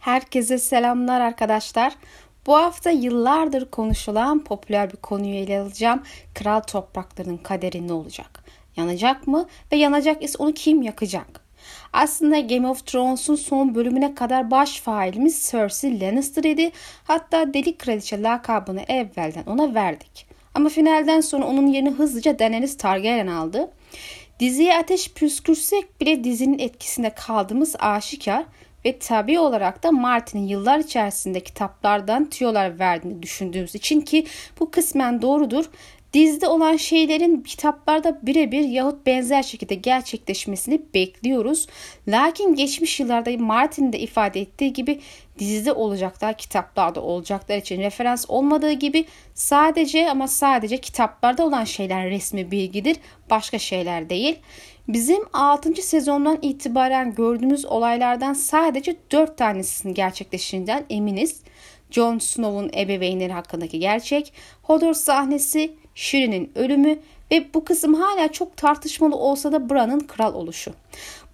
Herkese selamlar arkadaşlar. Bu hafta yıllardır konuşulan popüler bir konuyu ele alacağım. Kral topraklarının kaderi ne olacak? Yanacak mı? Ve yanacak ise onu kim yakacak? Aslında Game of Thrones'un son bölümüne kadar baş failimiz Cersei Lannister idi. Hatta Deli Kraliçe lakabını evvelden ona verdik. Ama finalden sonra onun yerini hızlıca Daenerys Targaryen aldı. Diziye ateş püskürsek bile dizinin etkisinde kaldığımız aşikar ve tabi olarak da Martin'in yıllar içerisinde kitaplardan tüyolar verdiğini düşündüğümüz için ki bu kısmen doğrudur. Dizide olan şeylerin kitaplarda birebir yahut benzer şekilde gerçekleşmesini bekliyoruz. Lakin geçmiş yıllarda Martin de ifade ettiği gibi dizide olacaklar, kitaplarda olacaklar için referans olmadığı gibi sadece ama sadece kitaplarda olan şeyler resmi bilgidir, başka şeyler değil. Bizim 6. sezondan itibaren gördüğümüz olaylardan sadece 4 tanesinin gerçekleştiğinden eminiz. Jon Snow'un ebeveynleri hakkındaki gerçek, Hodor sahnesi, Shireen'in ölümü ve bu kısım hala çok tartışmalı olsa da Bran'ın kral oluşu.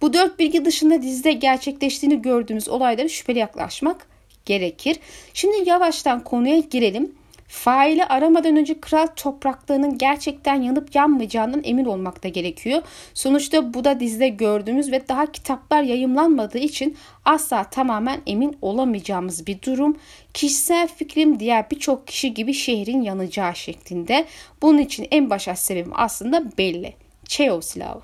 Bu dört bilgi dışında dizide gerçekleştiğini gördüğümüz olaylara şüpheli yaklaşmak gerekir. Şimdi yavaştan konuya girelim. Faili aramadan önce kral topraklarının gerçekten yanıp yanmayacağından emin olmak da gerekiyor. Sonuçta bu da dizide gördüğümüz ve daha kitaplar yayımlanmadığı için asla tamamen emin olamayacağımız bir durum. Kişisel fikrim diğer birçok kişi gibi şehrin yanacağı şeklinde. Bunun için en başat sebebim aslında belli. Çeoslav.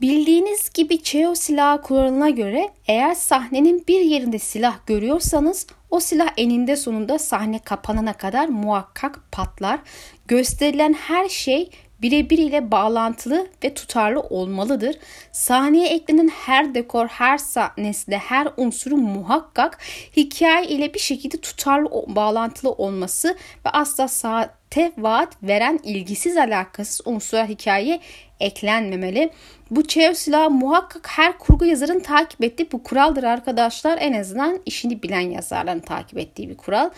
Bildiğiniz gibi Çeo silahı kuralına göre eğer sahnenin bir yerinde silah görüyorsanız o silah eninde sonunda sahne kapanana kadar muhakkak patlar. Gösterilen her şey birebir ile bağlantılı ve tutarlı olmalıdır. Sahneye eklenen her dekor, her sahnesinde her unsuru muhakkak hikaye ile bir şekilde tutarlı, bağlantılı olması ve asla saate vaat veren ilgisiz alakasız unsurlar hikayeye eklenmemeli. Bu Chelsea muhakkak her kurgu yazarın takip ettiği bu kuraldır arkadaşlar. En azından işini bilen yazarların takip ettiği bir kural.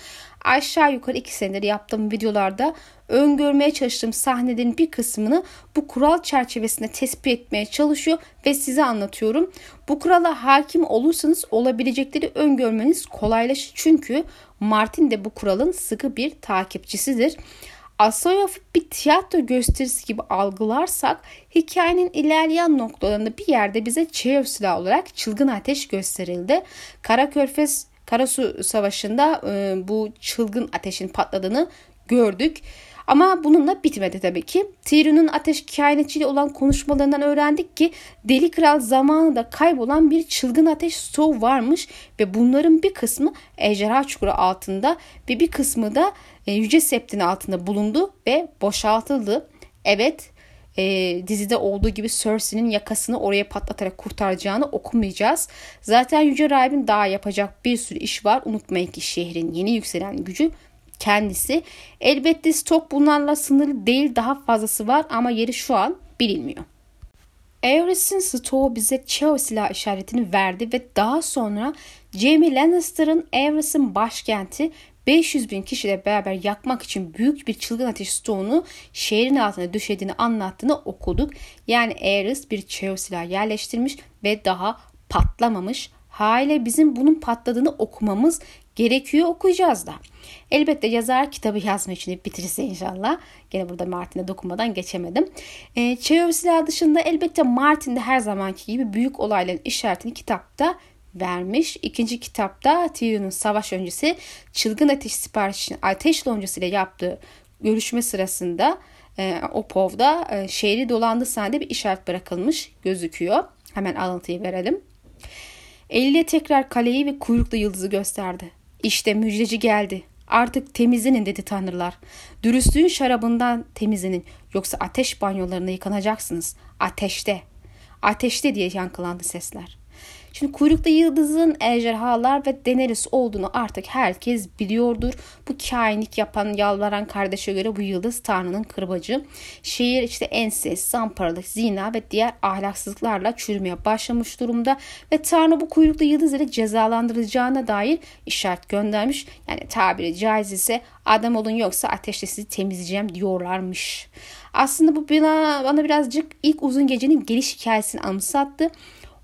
Aşağı yukarı iki senedir yaptığım videolarda öngörmeye çalıştığım sahnelerin bir kısmını bu kural çerçevesinde tespit etmeye çalışıyor ve size anlatıyorum. Bu kurala hakim olursanız olabilecekleri öngörmeniz kolaylaşır. Çünkü Martin de bu kuralın sıkı bir takipçisidir. Asoyaf'ı bir tiyatro gösterisi gibi algılarsak hikayenin ilerleyen noktalarında bir yerde bize Çeyev silahı olarak çılgın ateş gösterildi. Kara Körfez Karasu Savaşı'nda e, bu çılgın ateşin patladığını gördük. Ama bununla bitmedi tabii ki. Tyrion'un ateş kehanetçiyle olan konuşmalarından öğrendik ki Deli Kral zamanında kaybolan bir çılgın ateş stoğu varmış ve bunların bir kısmı ejderha çukuru altında ve bir kısmı da e, Yüce Sept'in altında bulundu ve boşaltıldı. Evet e, dizide olduğu gibi Cersei'nin yakasını oraya patlatarak kurtaracağını okumayacağız. Zaten Yüce Rahib'in daha yapacak bir sürü iş var. Unutmayın ki şehrin yeni yükselen gücü kendisi. Elbette stok bunlarla sınırlı değil daha fazlası var ama yeri şu an bilinmiyor. Aerys'in stoğu bize Cheo silah işaretini verdi ve daha sonra Jaime Lannister'ın Aerys'in başkenti 500 bin kişiyle beraber yakmak için büyük bir çılgın ateş stoğunu şehrin altına düşediğini anlattığını okuduk. Yani Aerys bir Cheo silah yerleştirmiş ve daha patlamamış. Haliyle bizim bunun patladığını okumamız gerekiyor okuyacağız da. Elbette yazar kitabı yazma için bitirirse inşallah. Gene burada Martin'e dokunmadan geçemedim. E, Çevre silah dışında elbette Martin de her zamanki gibi büyük olayların işaretini kitapta vermiş. İkinci kitapta Tyrion'un savaş öncesi çılgın ateş siparişini ateş loncası ile yaptığı görüşme sırasında e, Opov'da e, şehri dolandığı sahnede bir işaret bırakılmış gözüküyor. Hemen alıntıyı verelim. Eliyle tekrar kaleyi ve kuyruklu yıldızı gösterdi. İşte müjdeci geldi. Artık temizlenin dedi tanrılar. Dürüstlüğün şarabından temizlenin. Yoksa ateş banyolarına yıkanacaksınız. Ateşte. Ateşte diye yankılandı sesler. Şimdi kuyruklu yıldızın ejderhalar ve Daenerys olduğunu artık herkes biliyordur. Bu kainlik yapan yalvaran kardeşe göre bu yıldız Tanrı'nın kırbacı. Şehir işte enses, zamparalık, zina ve diğer ahlaksızlıklarla çürümeye başlamış durumda ve Tanrı bu kuyruklu yıldız ile cezalandırılacağına dair işaret göndermiş. Yani tabiri caiz ise adam olun yoksa ateşle sizi temizleyeceğim diyorlarmış. Aslında bu bana, bana birazcık ilk uzun gecenin geliş hikayesini anımsattı.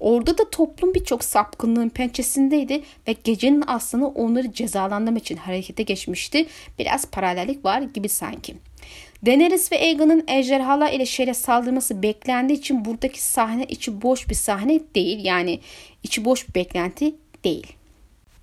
Orada da toplum birçok sapkınlığın pençesindeydi ve gecenin aslında onları cezalandırmak için harekete geçmişti. Biraz paralellik var gibi sanki. Daenerys ve Aegon'un ejderhalar ile şehre saldırması beklendiği için buradaki sahne içi boş bir sahne değil. Yani içi boş bir beklenti değil.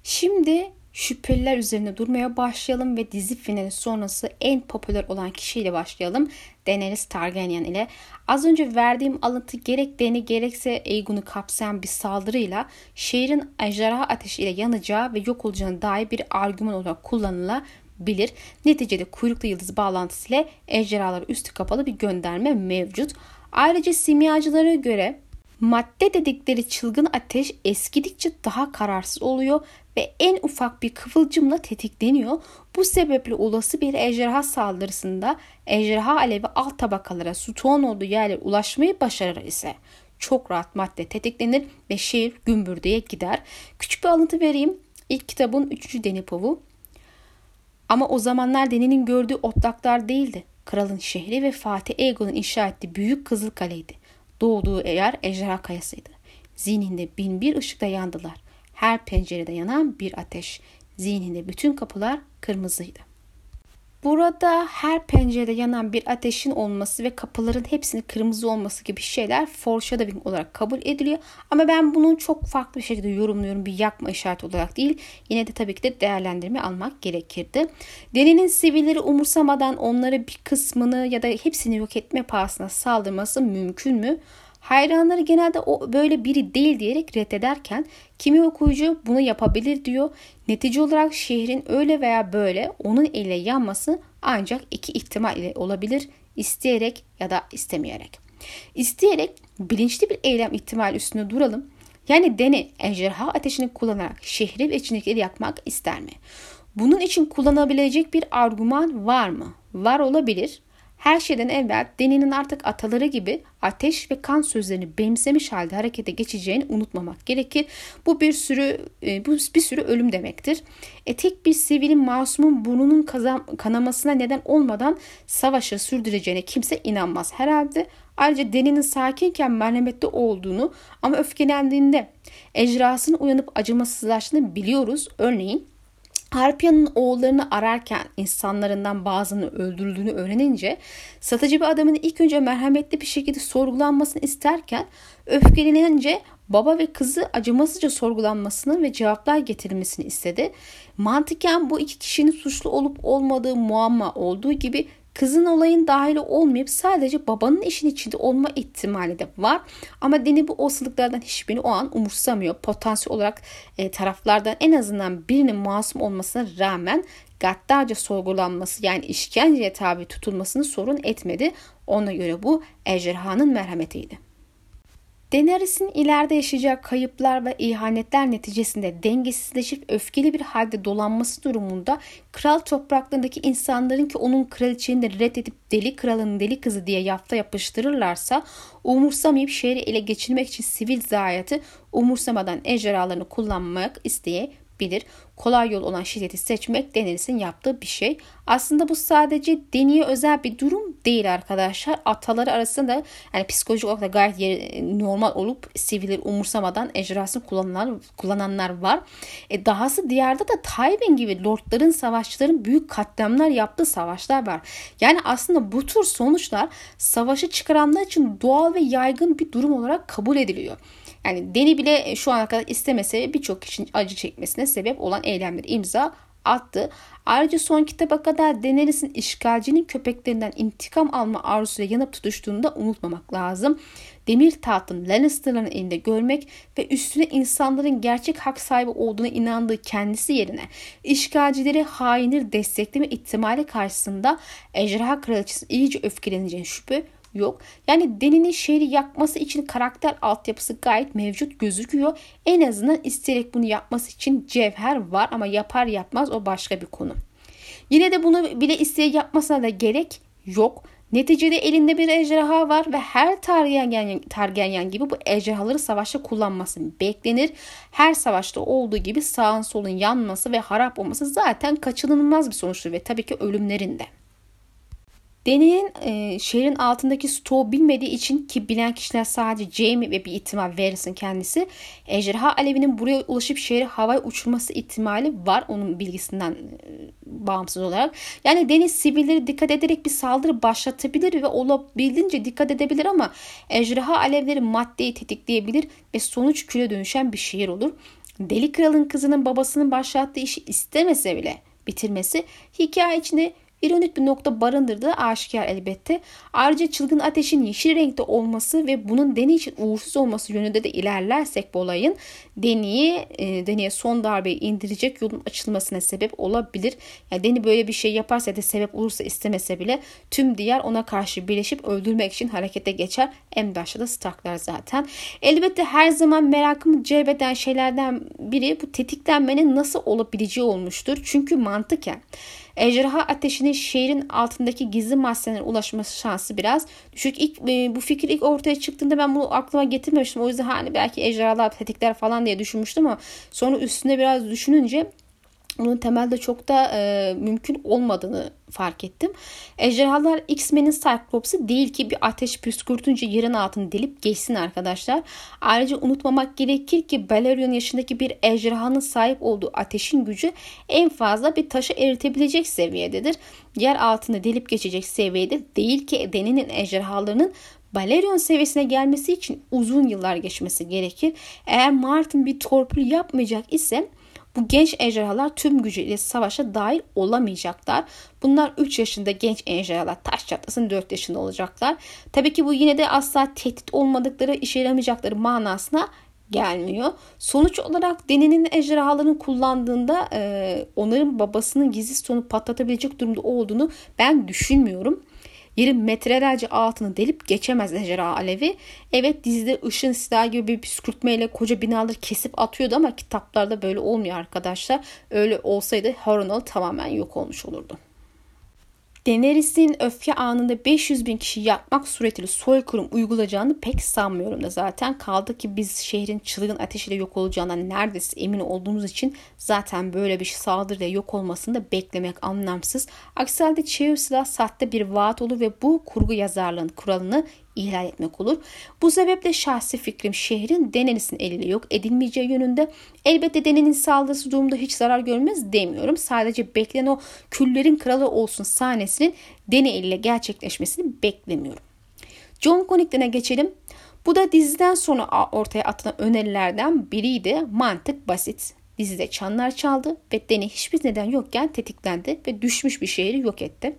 Şimdi şüpheliler üzerine durmaya başlayalım ve dizi finali sonrası en popüler olan kişiyle başlayalım. Daenerys Targaryen ile. Az önce verdiğim alıntı gerek Dany gerekse Aegon'u kapsayan bir saldırıyla şehrin ejderha ateşiyle yanacağı ve yok olacağına dair bir argüman olarak kullanılabilir. Neticede kuyruklu yıldız bağlantısıyla ejderhalar üstü kapalı bir gönderme mevcut. Ayrıca simyacılara göre Madde dedikleri çılgın ateş eskidikçe daha kararsız oluyor ve en ufak bir kıvılcımla tetikleniyor. Bu sebeple olası bir ejderha saldırısında ejderha alevi alt tabakalara stoğun olduğu yerlere ulaşmayı başarır ise çok rahat madde tetiklenir ve şehir gümbürdeye gider. Küçük bir alıntı vereyim. İlk kitabın 3. Denipovu. Ama o zamanlar Deni'nin gördüğü otlaklar değildi. Kralın şehri ve Fatih Egon'un inşa ettiği büyük kızıl kaleydi. Doğduğu yer ejderha kayasıydı. Zihninde bin bir ışıkta yandılar. Her pencerede yanan bir ateş. Zihninde bütün kapılar kırmızıydı. Burada her pencerede yanan bir ateşin olması ve kapıların hepsinin kırmızı olması gibi şeyler foreshadowing olarak kabul ediliyor. Ama ben bunu çok farklı bir şekilde yorumluyorum. Bir yakma işareti olarak değil. Yine de tabii ki de değerlendirme almak gerekirdi. Deni'nin sivilleri umursamadan onları bir kısmını ya da hepsini yok etme pahasına saldırması mümkün mü? Hayranları genelde o böyle biri değil diyerek reddederken kimi okuyucu bunu yapabilir diyor. Netice olarak şehrin öyle veya böyle onun ile yanması ancak iki ihtimal ile olabilir. isteyerek ya da istemeyerek. İsteyerek bilinçli bir eylem ihtimali üstünde duralım. Yani Deni ejderha ateşini kullanarak şehri ve içindekileri yakmak ister mi? Bunun için kullanabilecek bir argüman var mı? Var olabilir. Her şeyden evvel Deni'nin artık ataları gibi ateş ve kan sözlerini benimsemiş halde harekete geçeceğini unutmamak gerekir. Bu bir sürü e, bu bir sürü ölüm demektir. E, tek bir sivilin masumun burnunun kanamasına neden olmadan savaşı sürdüreceğine kimse inanmaz herhalde. Ayrıca Deni'nin sakinken merhametli olduğunu ama öfkelendiğinde ejrasının uyanıp acımasızlaştığını biliyoruz. Örneğin Harpya'nın oğullarını ararken insanlarından bazını öldürüldüğünü öğrenince satıcı bir adamın ilk önce merhametli bir şekilde sorgulanmasını isterken öfkelenince baba ve kızı acımasızca sorgulanmasını ve cevaplar getirilmesini istedi. Mantıken bu iki kişinin suçlu olup olmadığı muamma olduğu gibi Kızın olayın dahili olmayıp sadece babanın işin içinde olma ihtimali de var. Ama Deni bu olasılıklardan hiçbirini o an umursamıyor. Potansiyel olarak e, taraflardan en azından birinin masum olmasına rağmen gaddarca sorgulanması yani işkenceye tabi tutulmasını sorun etmedi. Ona göre bu ejderhanın merhametiydi. Daenerys'in ileride yaşayacağı kayıplar ve ihanetler neticesinde dengesizleşip öfkeli bir halde dolanması durumunda kral topraklarındaki insanların ki onun kraliçeyi de reddedip deli kralın deli kızı diye yafta yapıştırırlarsa umursamayıp şehri ele geçirmek için sivil zayiatı umursamadan ejderhalarını kullanmak isteye bilir. Kolay yol olan şiddeti seçmek Daenerys'in yaptığı bir şey. Aslında bu sadece Deni'ye özel bir durum değil arkadaşlar. Ataları arasında yani psikolojik olarak da gayet normal olup sivilleri umursamadan ejderhasını kullananlar, kullananlar var. E dahası diğerde de Tywin gibi lordların savaşçıların büyük katliamlar yaptığı savaşlar var. Yani aslında bu tür sonuçlar savaşı çıkaranlar için doğal ve yaygın bir durum olarak kabul ediliyor. Yani Deni bile şu ana kadar istemese birçok kişinin acı çekmesine sebep olan eylemleri imza attı. Ayrıca son kitaba kadar Daenerys'in işgalcinin köpeklerinden intikam alma arzusuyla yanıp tutuştuğunu da unutmamak lazım. Demir tahtın Lannister'ların elinde görmek ve üstüne insanların gerçek hak sahibi olduğuna inandığı kendisi yerine işgalcileri hainleri destekleme ihtimali karşısında Ejderha Kraliçesi iyice öfkeleneceğini şüphe yok. Yani Deni'nin şehri yakması için karakter altyapısı gayet mevcut gözüküyor. En azından isteyerek bunu yapması için cevher var ama yapar yapmaz o başka bir konu. Yine de bunu bile isteyerek yapmasına da gerek yok. Neticede elinde bir ejderha var ve her Targaryen, Targaryen gibi bu ejderhaları savaşta kullanması beklenir. Her savaşta olduğu gibi sağın solun yanması ve harap olması zaten kaçınılmaz bir sonuçtur ve tabii ki ölümlerinde. Deni'nin e, şehrin altındaki stoğu bilmediği için ki bilen kişiler sadece Jamie ve bir ihtimal Varys'in kendisi. Ejderha alevinin buraya ulaşıp şehri havaya uçurması ihtimali var onun bilgisinden e, bağımsız olarak. Yani Deniz sivilleri dikkat ederek bir saldırı başlatabilir ve olabildiğince dikkat edebilir ama ejderha alevleri maddeyi tetikleyebilir ve sonuç küle dönüşen bir şehir olur. Deli Kral'ın kızının babasının başlattığı işi istemese bile bitirmesi hikaye içinde ironik bir nokta barındırdığı aşikar elbette. Ayrıca çılgın ateşin yeşil renkte olması ve bunun Deni için uğursuz olması yönünde de ilerlersek bu olayın Deni'ye e, Deni'ye son darbeyi indirecek yolun açılmasına sebep olabilir. Yani Deni böyle bir şey yaparsa ya da sebep olursa istemese bile tüm diğer ona karşı birleşip öldürmek için harekete geçer. En başta da Starklar zaten. Elbette her zaman merakımı celbeden şeylerden biri bu tetiklenmenin nasıl olabileceği olmuştur. Çünkü mantıken Ejderha ateşinin şehrin altındaki gizli maddelere ulaşması şansı biraz düşük. İlk, e, bu fikir ilk ortaya çıktığında ben bunu aklıma getirmemiştim. O yüzden hani belki ejderhalar tetikler falan diye düşünmüştüm ama sonra üstüne biraz düşününce bunun temelde çok da e, mümkün olmadığını fark ettim. Ejderhalar X-Men'in Cyclops'u değil ki bir ateş püskürtünce yerin altını delip geçsin arkadaşlar. Ayrıca unutmamak gerekir ki Balerion yaşındaki bir ejderhanın sahip olduğu ateşin gücü en fazla bir taşı eritebilecek seviyededir. Yer altını delip geçecek seviyede değil ki Deni'nin ejderhalarının Balerion seviyesine gelmesi için uzun yıllar geçmesi gerekir. Eğer Martin bir torpil yapmayacak ise bu genç ejderhalar tüm gücüyle savaşa dahil olamayacaklar. Bunlar 3 yaşında genç ejderhalar taş çatlasın 4 yaşında olacaklar. Tabii ki bu yine de asla tehdit olmadıkları işe yaramayacakları manasına gelmiyor. Sonuç olarak Deni'nin ejderhalarını kullandığında e, onların babasının gizli sonu patlatabilecek durumda olduğunu ben düşünmüyorum. Yerin metrelerce altını delip geçemez ejderha alevi. Evet dizide ışın silah gibi bir püskürtmeyle koca binaları kesip atıyordu ama kitaplarda böyle olmuyor arkadaşlar. Öyle olsaydı Harunal tamamen yok olmuş olurdu. Daenerys'in öfke anında 500 bin kişi yakmak suretiyle soykırım uygulayacağını pek sanmıyorum da zaten. Kaldı ki biz şehrin çılgın ateşiyle yok olacağından neredeyse emin olduğumuz için zaten böyle bir saldırıya yok olmasını da beklemek anlamsız. Aksi halde Cheus'la sahte bir vaat olur ve bu kurgu yazarlığın kuralını ihlal etmek olur. Bu sebeple şahsi fikrim şehrin Denenis'in eliyle yok edilmeyeceği yönünde. Elbette Denenin saldırısı durumda hiç zarar görmez demiyorum. Sadece beklenen o küllerin kralı olsun sahnesinin Dene eliyle gerçekleşmesini beklemiyorum. John Connington'a geçelim. Bu da diziden sonra ortaya atılan önerilerden biriydi. Mantık basit. Dizide çanlar çaldı ve Deni hiçbir neden yokken tetiklendi ve düşmüş bir şehri yok etti.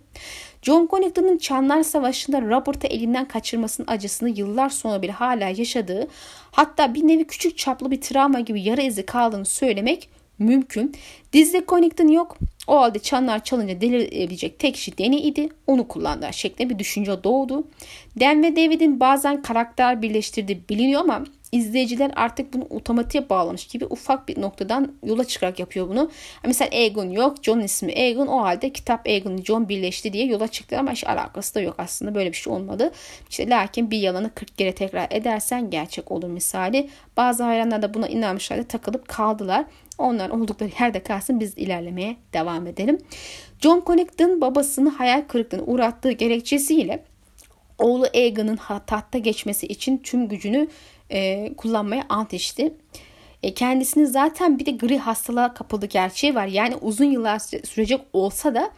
John Connington'ın Çanlar Savaşı'nda Robert'ı elinden kaçırmasının acısını yıllar sonra bile hala yaşadığı hatta bir nevi küçük çaplı bir travma gibi yara izi kaldığını söylemek mümkün. Dizide Connington yok. O halde çanlar çalınca delirebilecek tek kişi Danny idi. Onu kullandığı şeklinde bir düşünce doğdu. Dan ve David'in bazen karakter birleştirdiği biliniyor ama izleyiciler artık bunu otomatiğe bağlamış gibi ufak bir noktadan yola çıkarak yapıyor bunu. Mesela Egon yok. John ismi Egon. O halde kitap Egon John birleşti diye yola çıktı ama hiç alakası da yok aslında. Böyle bir şey olmadı. İşte lakin bir yalanı 40 kere tekrar edersen gerçek olur misali. Bazı hayranlar da buna inanmışlar takılıp kaldılar. Onlar oldukları yerde kalsın biz ilerlemeye devam edelim. John Connington babasını hayal kırıklığına uğrattığı gerekçesiyle oğlu Egan'ın tahta geçmesi için tüm gücünü e, kullanmaya ant içti. E, kendisinin zaten bir de gri hastalığa kapıldığı gerçeği var. Yani uzun yıllar sürecek olsa da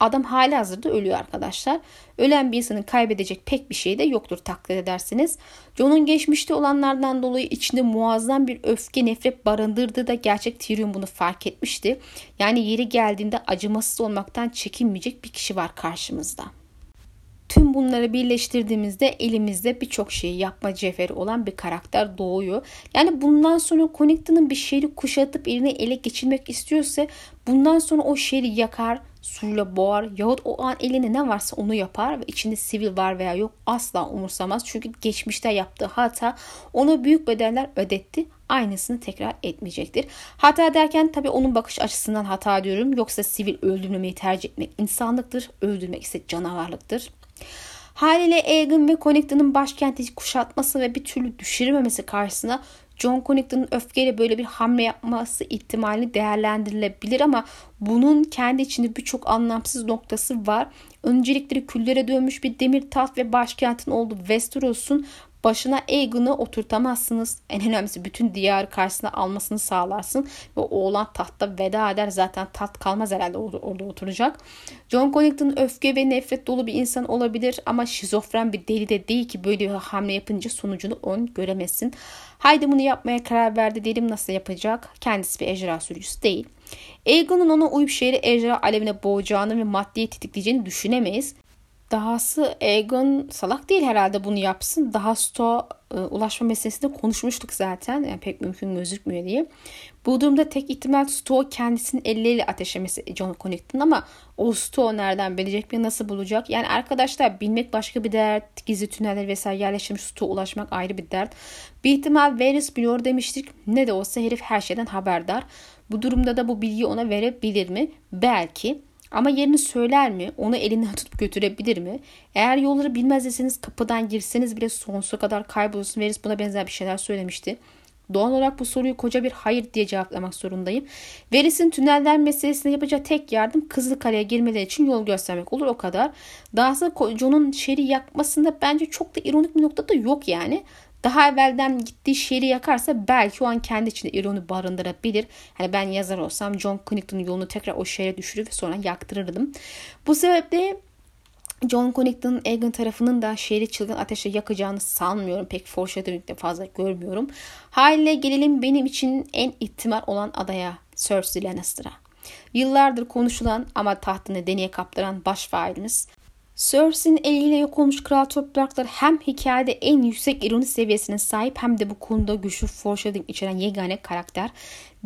adam hali hazırda ölüyor arkadaşlar. Ölen bir insanın kaybedecek pek bir şey de yoktur takdir edersiniz. John'un geçmişte olanlardan dolayı içinde muazzam bir öfke nefret barındırdığı da gerçek Tyrion bunu fark etmişti. Yani yeri geldiğinde acımasız olmaktan çekinmeyecek bir kişi var karşımızda. Tüm bunları birleştirdiğimizde elimizde birçok şeyi yapma cevheri olan bir karakter doğuyor. Yani bundan sonra Connington'ın bir şehri kuşatıp eline ele geçirmek istiyorsa bundan sonra o şehri yakar, suyla boğar yahut o an eline ne varsa onu yapar ve içinde sivil var veya yok asla umursamaz. Çünkü geçmişte yaptığı hata ona büyük bedeller ödetti. Aynısını tekrar etmeyecektir. Hata derken tabii onun bakış açısından hata diyorum. Yoksa sivil öldürmemeyi tercih etmek insanlıktır. Öldürmek ise canavarlıktır. Haliyle Egan ve Connington'ın başkenti kuşatması ve bir türlü düşürmemesi karşısına John Connington'ın öfkeyle böyle bir hamle yapması ihtimali değerlendirilebilir ama bunun kendi içinde birçok anlamsız noktası var. Öncelikleri küllere dönmüş bir demir taht ve başkentin olduğu Westeros'un başına Aegon'u oturtamazsınız. En önemlisi bütün diyarı karşısına almasını sağlarsın. Ve oğlan tahtta veda eder. Zaten taht kalmaz herhalde orada, orada oturacak. John Connington öfke ve nefret dolu bir insan olabilir ama şizofren bir deli de değil ki böyle bir hamle yapınca sonucunu ön göremezsin. Haydi bunu yapmaya karar verdi derim nasıl yapacak? Kendisi bir ejderha sürücüsü değil. Aegon'un ona uyup şehri ejderha alevine boğacağını ve maddeyi tetikleyeceğini düşünemeyiz. Dahası Egon salak değil herhalde bunu yapsın. Daha Sto e, ulaşma meselesinde konuşmuştuk zaten. Yani pek mümkün gözükmüyor diye. Bu durumda tek ihtimal Sto kendisinin elleriyle ateşlemesi John Connington ama o Sto nereden bilecek ve nasıl bulacak? Yani arkadaşlar bilmek başka bir dert. Gizli tüneller vesaire yerleştirmiş Sto ulaşmak ayrı bir dert. Bir ihtimal Varys biliyor demiştik. Ne de olsa herif her şeyden haberdar. Bu durumda da bu bilgiyi ona verebilir mi? Belki. Ama yerini söyler mi? Onu elinden tutup götürebilir mi? Eğer yolları bilmez deseniz kapıdan girseniz bile sonsuza kadar kaybolursun. Veris buna benzer bir şeyler söylemişti. Doğal olarak bu soruyu koca bir hayır diye cevaplamak zorundayım. Veris'in tünelden meselesine yapacağı tek yardım Kızılkale'ye girmeleri için yol göstermek olur o kadar. Dahası John'un şeri yakmasında bence çok da ironik bir nokta da yok yani daha evvelden gittiği şehri yakarsa belki o an kendi içinde ironi barındırabilir. Hani ben yazar olsam John Connington'un yolunu tekrar o şehre düşürür ve sonra yaktırırdım. Bu sebeple John Connington'ın Egan tarafının da şehri çılgın ateşe yakacağını sanmıyorum. Pek foreshadowing'de fazla görmüyorum. Haliyle gelelim benim için en ihtimal olan adaya Cersei Lannister'a. Yıllardır konuşulan ama tahtını deneye kaptıran baş failimiz Cersei'nin eliyle yok olmuş kral topraklar hem hikayede en yüksek ironi seviyesine sahip hem de bu konuda güçlü foreshadowing içeren yegane karakter.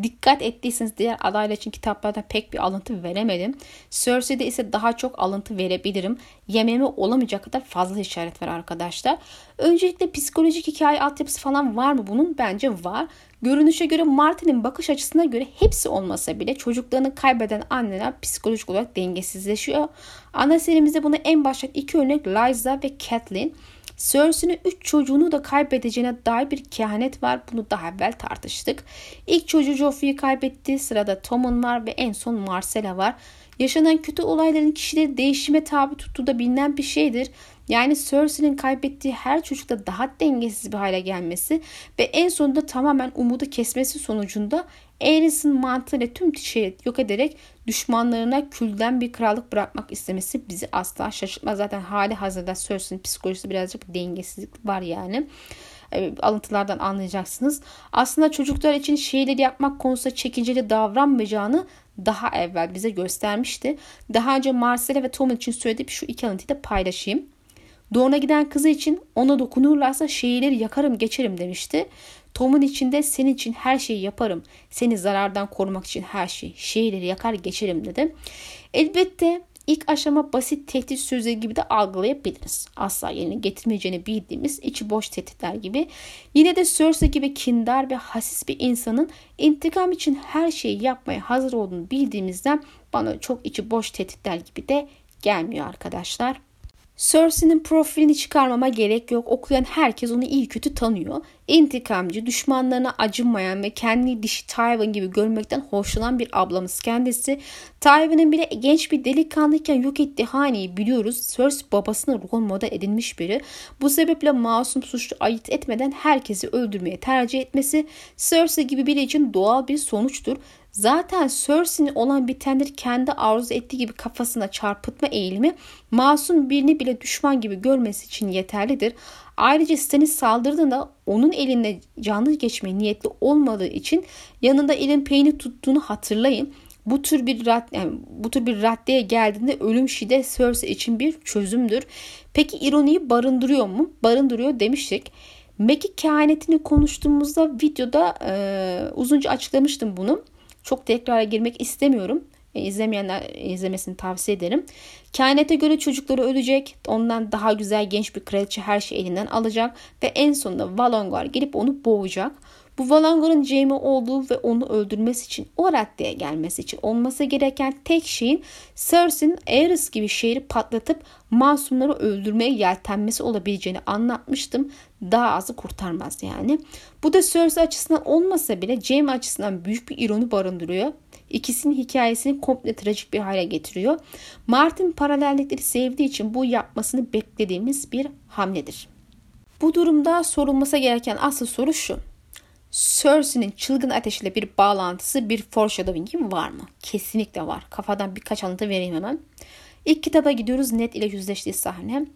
Dikkat ettiyseniz diğer adaylar için kitaplarda pek bir alıntı veremedim. Cersei'de ise daha çok alıntı verebilirim. Yememe olamayacak kadar fazla işaret var arkadaşlar. Öncelikle psikolojik hikaye altyapısı falan var mı bunun? Bence var. Görünüşe göre Martin'in bakış açısına göre hepsi olmasa bile çocuklarını kaybeden anneler psikolojik olarak dengesizleşiyor. Ana serimizde buna en başta iki örnek Liza ve Catelyn. Cersei'nin 3 çocuğunu da kaybedeceğine dair bir kehanet var. Bunu daha evvel tartıştık. İlk çocuğu Joffrey'i kaybetti. Sırada Tommen var ve en son Marcella var. Yaşanan kötü olayların kişileri değişime tabi tuttuğu da bilinen bir şeydir. Yani Cersei'nin kaybettiği her çocukta daha dengesiz bir hale gelmesi ve en sonunda tamamen umudu kesmesi sonucunda Aerys'in mantığıyla tüm şeyi yok ederek düşmanlarına külden bir krallık bırakmak istemesi bizi asla şaşırtmaz. Zaten hali hazırda Cersei'nin psikolojisi birazcık dengesizlik var yani e, alıntılardan anlayacaksınız. Aslında çocuklar için şeyleri yapmak konusunda çekinceli davranmayacağını daha evvel bize göstermişti. Daha önce Marcella ve Tom için söylediğim şu iki alıntıyı da paylaşayım. Doğuna giden kızı için ona dokunurlarsa şehirleri yakarım geçerim demişti. Tom'un içinde senin için her şeyi yaparım. Seni zarardan korumak için her şeyi. Şehirleri yakar geçerim dedi. Elbette ilk aşama basit tehdit sözleri gibi de algılayabiliriz. Asla yerini getirmeyeceğini bildiğimiz içi boş tehditler gibi. Yine de Cersei gibi kindar ve hasis bir insanın intikam için her şeyi yapmaya hazır olduğunu bildiğimizden bana çok içi boş tehditler gibi de gelmiyor arkadaşlar. Cersei'nin profilini çıkarmama gerek yok. Okuyan herkes onu iyi kötü tanıyor. İntikamcı, düşmanlarına acınmayan ve kendi dişi Tywin gibi görmekten hoşlanan bir ablamız kendisi. Tywin'in bile genç bir delikanlıyken yok ettiği haneyi biliyoruz. Cersei babasına rol model edilmiş biri. Bu sebeple masum suçlu ayırt etmeden herkesi öldürmeye tercih etmesi Cersei gibi biri için doğal bir sonuçtur. Zaten Cersei'nin olan bitenleri kendi arzu ettiği gibi kafasına çarpıtma eğilimi masum birini bile düşman gibi görmesi için yeterlidir. Ayrıca Stannis saldırdığında onun elinde canlı geçmeye niyetli olmadığı için yanında elin peyni tuttuğunu hatırlayın. Bu tür bir rad, yani bu tür bir raddeye geldiğinde ölüm şiddet Cersei için bir çözümdür. Peki ironiyi barındırıyor mu? Barındırıyor demiştik. Meki kehanetini konuştuğumuzda videoda e, uzunca açıklamıştım bunu. Çok tekrara girmek istemiyorum. E, izlemeyenler izlemesini tavsiye ederim. Kainete göre çocukları ölecek. Ondan daha güzel genç bir kraliçe her şeyi elinden alacak. Ve en sonunda Valongar gelip onu boğacak. Bu Valangor'un Jaime olduğu ve onu öldürmesi için, o raddeye gelmesi için olması gereken tek şeyin Cersei'nin Aerys gibi şehri patlatıp masumları öldürmeye yeltenmesi olabileceğini anlatmıştım. Daha azı kurtarmaz yani. Bu da Cersei açısından olmasa bile Jaime açısından büyük bir ironi barındırıyor. İkisinin hikayesini komple trajik bir hale getiriyor. Martin paralellikleri sevdiği için bu yapmasını beklediğimiz bir hamledir. Bu durumda sorulması gereken asıl soru şu. Cersei'nin çılgın ateşiyle bir bağlantısı, bir foreshadowing'i var mı? Kesinlikle var. Kafadan birkaç alıntı vereyim hemen. İlk kitaba gidiyoruz net ile yüzleştiği sahne.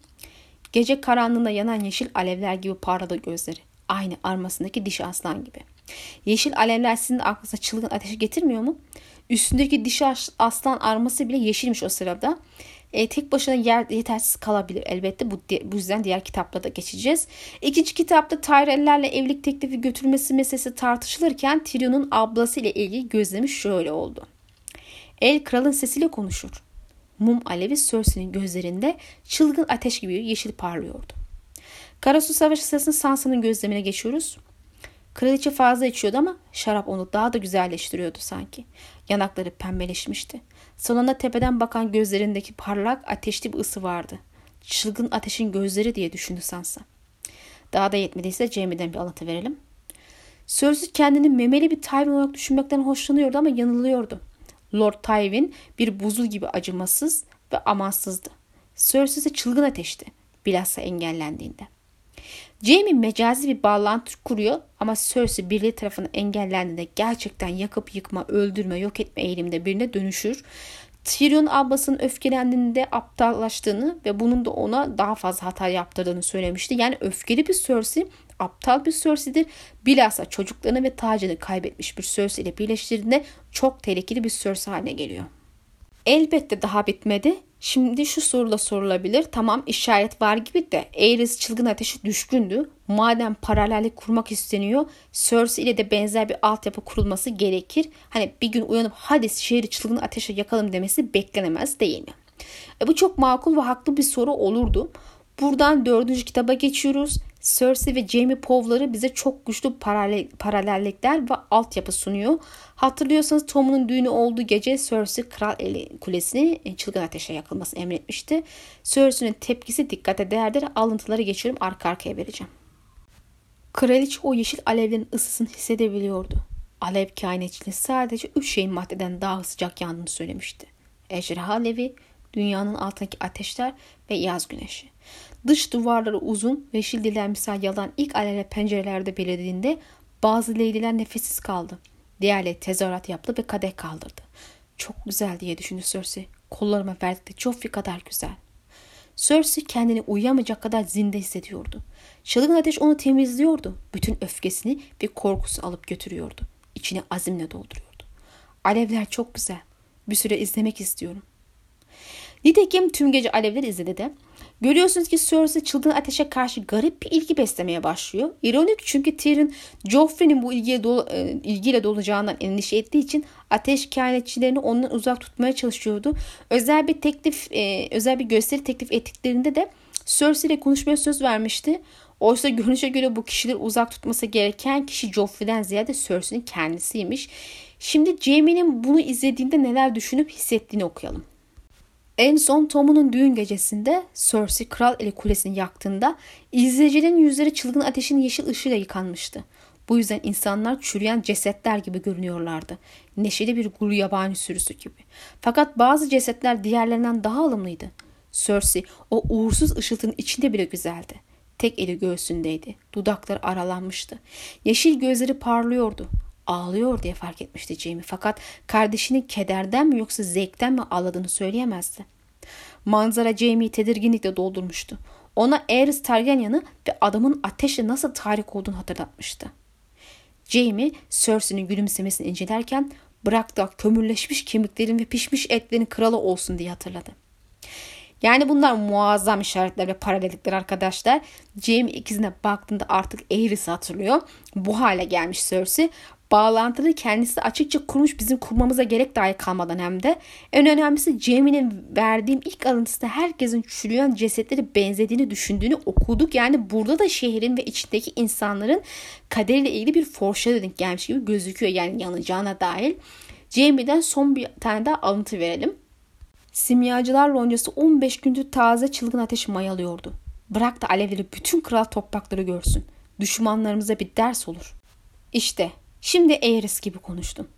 Gece karanlığında yanan yeşil alevler gibi parladı gözleri. Aynı armasındaki dişi aslan gibi. Yeşil alevler sizin aklınıza çılgın ateşi getirmiyor mu? Üstündeki dişi aslan arması bile yeşilmiş o sırada. E, tek başına yer yetersiz kalabilir elbette. Bu, bu yüzden diğer kitapla da geçeceğiz. İkinci kitapta Tyrell'lerle evlilik teklifi götürmesi meselesi tartışılırken Tyrion'un ablası ile ilgili gözlemi şöyle oldu. El kralın sesiyle konuşur. Mum alevi Cersei'nin gözlerinde çılgın ateş gibi yeşil parlıyordu. Karasu Savaşı sırasında Sansa'nın gözlemine geçiyoruz. Kraliçe fazla içiyordu ama şarap onu daha da güzelleştiriyordu sanki. Yanakları pembeleşmişti. Salona tepeden bakan gözlerindeki parlak ateşli bir ısı vardı. Çılgın ateşin gözleri diye düşündü Sansa. Daha da yetmediyse Jamie'den bir alıntı verelim. Cersei kendini memeli bir Tywin olarak düşünmekten hoşlanıyordu ama yanılıyordu. Lord Tywin bir buzul gibi acımasız ve amansızdı. Cersei ise çılgın ateşti. Bilhassa engellendiğinde. Jamie mecazi bir bağlantı kuruyor ama Cersei birliği tarafından engellendiğinde gerçekten yakıp yıkma, öldürme, yok etme eğiliminde birine dönüşür. Tyrion ablasının öfkelendiğinde aptallaştığını ve bunun da ona daha fazla hata yaptırdığını söylemişti. Yani öfkeli bir Cersei aptal bir Cersei'dir. Bilhassa çocuklarını ve tacını kaybetmiş bir Cersei ile birleştirdiğinde çok tehlikeli bir Cersei haline geliyor. Elbette daha bitmedi. Şimdi şu sorula sorulabilir. Tamam işaret var gibi de Aerys çılgın ateşi düşkündü. Madem paralellik kurmak isteniyor Cersei ile de benzer bir altyapı kurulması gerekir. Hani bir gün uyanıp hadi şehri çılgın ateşe yakalım demesi beklenemez değil mi? E bu çok makul ve haklı bir soru olurdu. Buradan dördüncü kitaba geçiyoruz. Cersei ve Jamie Pov'ları bize çok güçlü paralel, paralellikler ve altyapı sunuyor. Hatırlıyorsanız Tom'un düğünü olduğu gece Cersei Kral Eli Kulesi'ni e, çılgın ateşe yakılması emretmişti. Cersei'nin tepkisi dikkate değerdir. Alıntıları geçiyorum arka arkaya vereceğim. Kraliçe o yeşil alevlerin ısısını hissedebiliyordu. Alev kainatçılığı sadece üç şeyin maddeden daha sıcak yandığını söylemişti. Ejderha alevi, dünyanın altındaki ateşler ve yaz güneşi. Dış duvarları uzun ve şildiler misal yalan ilk alele pencerelerde belirdiğinde bazı leydiler nefessiz kaldı. Diğerleri tezahürat yaptı ve kadeh kaldırdı. Çok güzel diye düşündü Cersei. Kollarıma verdikleri Joffrey kadar güzel. Cersei kendini uyuyamayacak kadar zinde hissediyordu. Çılgın ateş onu temizliyordu. Bütün öfkesini ve korkusu alıp götürüyordu. İçini azimle dolduruyordu. Alevler çok güzel. Bir süre izlemek istiyorum. Nitekim tüm gece alevler izledi de Görüyorsunuz ki Cersei çılgın ateşe karşı garip bir ilgi beslemeye başlıyor. İronik çünkü Tyrion Joffrey'nin bu ilgiye dolu, e, ilgiyle dolacağından endişe ettiği için ateş kehanetçilerini ondan uzak tutmaya çalışıyordu. Özel bir teklif, e, özel bir gösteri teklif ettiklerinde de Cersei ile konuşmaya söz vermişti. Oysa görünüşe göre bu kişileri uzak tutması gereken kişi Joffrey'den ziyade Cersei'nin kendisiymiş. Şimdi Jaime'nin bunu izlediğinde neler düşünüp hissettiğini okuyalım. En son Tom'un düğün gecesinde Cersei kral eli kulesini yaktığında izleyicilerin yüzleri çılgın ateşin yeşil ışığıyla yıkanmıştı. Bu yüzden insanlar çürüyen cesetler gibi görünüyorlardı. Neşeli bir guru yabani sürüsü gibi. Fakat bazı cesetler diğerlerinden daha alımlıydı. Cersei o uğursuz ışıltının içinde bile güzeldi. Tek eli göğsündeydi. Dudakları aralanmıştı. Yeşil gözleri parlıyordu. Ağlıyor diye fark etmişti Jamie fakat kardeşinin kederden mi yoksa zevkten mi ağladığını söyleyemezdi. Manzara Jamie'yi tedirginlikle doldurmuştu. Ona Aerys Targaryen'ı ve adamın ateşle nasıl tahrik olduğunu hatırlatmıştı. Jamie Cersei'nin gülümsemesini incelerken bırak da kömürleşmiş kemiklerin ve pişmiş etlerin kralı olsun diye hatırladı. Yani bunlar muazzam işaretler ve paralellikler arkadaşlar. Jamie ikizine baktığında artık Aerys'i hatırlıyor. Bu hale gelmiş Cersei. Bağlantılı kendisi açıkça kurmuş bizim kurmamıza gerek dahi kalmadan hem de. En önemlisi Jamie'nin verdiğim ilk alıntısında herkesin çürüyen cesetleri benzediğini düşündüğünü okuduk. Yani burada da şehrin ve içindeki insanların kaderiyle ilgili bir foreshadowing gelmiş gibi gözüküyor. Yani yanacağına dahil. Jamie'den son bir tane daha alıntı verelim. Simyacılar loncası 15 gündür taze çılgın ateş mayalıyordu. Bırak da alevleri bütün kral toprakları görsün. Düşmanlarımıza bir ders olur. İşte şimdi Aerys gibi konuştun.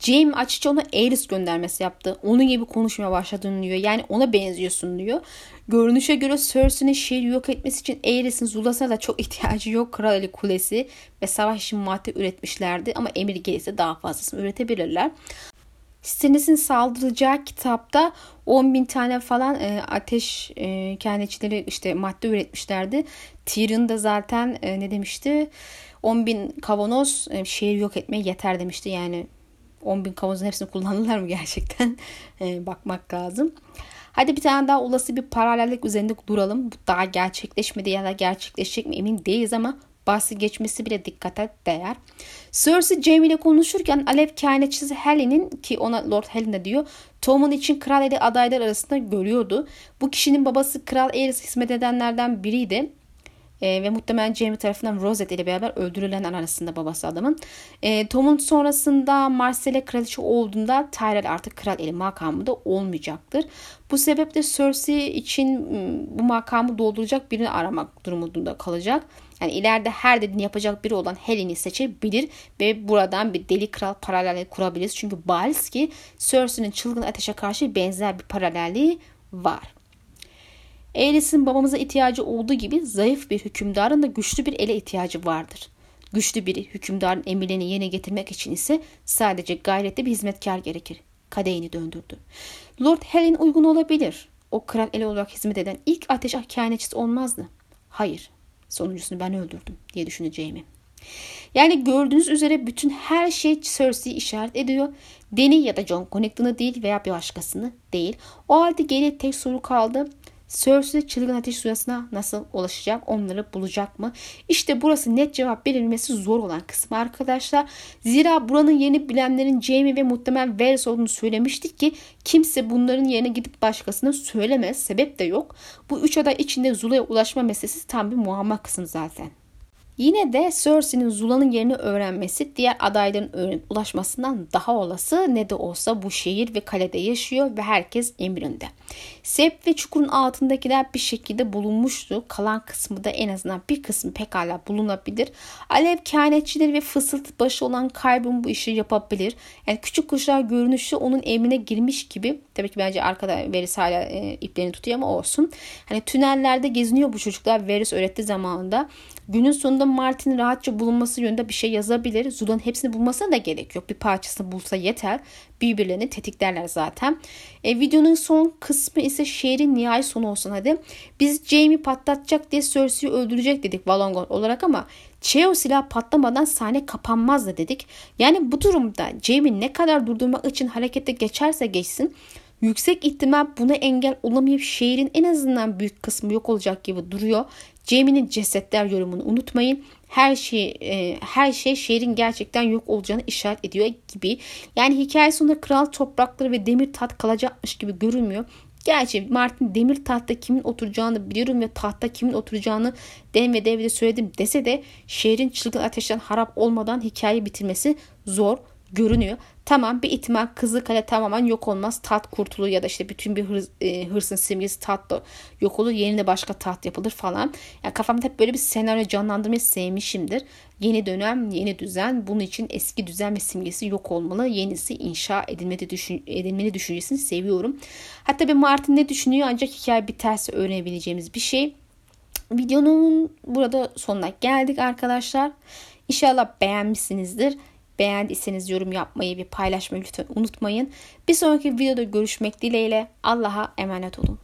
Jaime açıkça ona Aerys göndermesi yaptı. Onun gibi konuşmaya başladın diyor. Yani ona benziyorsun diyor. Görünüşe göre Cersei'nin şehri yok etmesi için Aerys'in Zulas'a da çok ihtiyacı yok. Kral Ali Kulesi ve savaş için madde üretmişlerdi. Ama emir gelirse daha fazlasını üretebilirler. Stannis'in saldıracağı kitapta 10 bin tane falan e, ateş e, kendicileri işte madde üretmişlerdi. Tyrion da zaten e, ne demişti? 10 bin kavanoz e, şehir yok etmeye yeter demişti. Yani 10 bin kavanozun hepsini kullandılar mı gerçekten? e, bakmak lazım. Hadi bir tane daha olası bir paralellik üzerinde duralım. Bu daha gerçekleşmedi ya da gerçekleşecek mi emin değiliz ama bahsi geçmesi bile dikkate değer. Cersei Jaime ile konuşurken Alev kehanetçisi Helen'in ki ona Lord Helen diyor Tom'un için kral eli adaylar arasında görüyordu. Bu kişinin babası Kral Aerys hizmet edenlerden biriydi. E, ve muhtemelen Jamie tarafından Rosette ile beraber öldürülenler arasında babası adamın. E, Tom'un sonrasında Marcelle kraliçe olduğunda Tyrell artık kral eli makamında olmayacaktır. Bu sebeple Cersei için bu makamı dolduracak birini aramak durumunda kalacak. Yani ileride her dediğini yapacak biri olan Helen'i seçebilir ve buradan bir deli kral paralelliği kurabiliriz. Çünkü bariz ki Cersei'nin çılgın ateşe karşı benzer bir paralelliği var. Aerys'in babamıza ihtiyacı olduğu gibi zayıf bir hükümdarın da güçlü bir ele ihtiyacı vardır. Güçlü biri hükümdarın emirlerini yerine getirmek için ise sadece gayretli bir hizmetkar gerekir. Kadehini döndürdü. Lord Helen uygun olabilir. O kral ele olarak hizmet eden ilk ateş kehanetçisi olmazdı. Hayır, sonuncusunu ben öldürdüm diye düşüneceğimi. Yani gördüğünüz üzere bütün her şey Cersei'yi işaret ediyor. Dany ya da John Connington'ı değil veya bir başkasını değil. O halde geriye tek soru kaldı. Cersei çılgın ateş suyasına nasıl ulaşacak? Onları bulacak mı? İşte burası net cevap verilmesi zor olan kısmı arkadaşlar. Zira buranın yerini bilenlerin Jamie ve muhtemelen Varys olduğunu söylemiştik ki kimse bunların yerine gidip başkasına söylemez. Sebep de yok. Bu üç aday içinde Zula'ya ulaşma meselesi tam bir muamma kısım zaten. Yine de Cersei'nin Zula'nın yerini öğrenmesi diğer adayların ulaşmasından daha olası ne de olsa bu şehir ve kalede yaşıyor ve herkes emrinde. Sep ve çukurun altındakiler bir şekilde bulunmuştu. Kalan kısmı da en azından bir kısmı pekala bulunabilir. Alev kehanetçileri ve fısıltı başı olan kaybın bu işi yapabilir. Yani küçük kuşlar görünüşü onun emrine girmiş gibi. Tabii ki bence arkada Veris hala e, iplerini tutuyor ama olsun. Hani tünellerde geziniyor bu çocuklar Veris öğretti zamanında. Günün sonunda Martin rahatça bulunması yönünde bir şey yazabilir. Zula'nın hepsini bulmasına da gerek yok. Bir parçasını bulsa yeter. Birbirlerini tetiklerler zaten. E, videonun son kısmı ise şehrin nihai sonu olsun hadi. Biz Jamie patlatacak diye Cersei'yi öldürecek dedik Valongon olarak ama Cheo silah patlamadan sahne kapanmaz da dedik. Yani bu durumda Jamie ne kadar durdurmak için harekete geçerse geçsin yüksek ihtimal buna engel olamayıp şehrin en azından büyük kısmı yok olacak gibi duruyor. Jamie'nin cesetler yorumunu unutmayın. Her şey e, her şey şehrin gerçekten yok olacağını işaret ediyor gibi. Yani hikaye sonunda kral toprakları ve demir taht kalacakmış gibi görünmüyor. Gerçi Martin demir tahtta kimin oturacağını biliyorum ve tahta kimin oturacağını den ve devre söyledim dese de şehrin çılgın ateşten harap olmadan hikayeyi bitirmesi zor görünüyor. Tamam bir ihtimal Kızılkale tamamen yok olmaz. Tat kurtulur ya da işte bütün bir hırs, e, hırsın simgesi tat da yok olur. Yerine başka tat yapılır falan. Yani kafamda hep böyle bir senaryo canlandırmayı sevmişimdir. Yeni dönem, yeni düzen. Bunun için eski düzen ve simgesi yok olmalı. Yenisi inşa edilmeli, düşün, edilmeli düşüncesini seviyorum. Hatta bir Martin ne düşünüyor ancak hikaye biterse öğrenebileceğimiz bir şey. Videonun burada sonuna geldik arkadaşlar. İnşallah beğenmişsinizdir. Beğendiyseniz yorum yapmayı ve paylaşmayı lütfen unutmayın. Bir sonraki videoda görüşmek dileğiyle Allah'a emanet olun.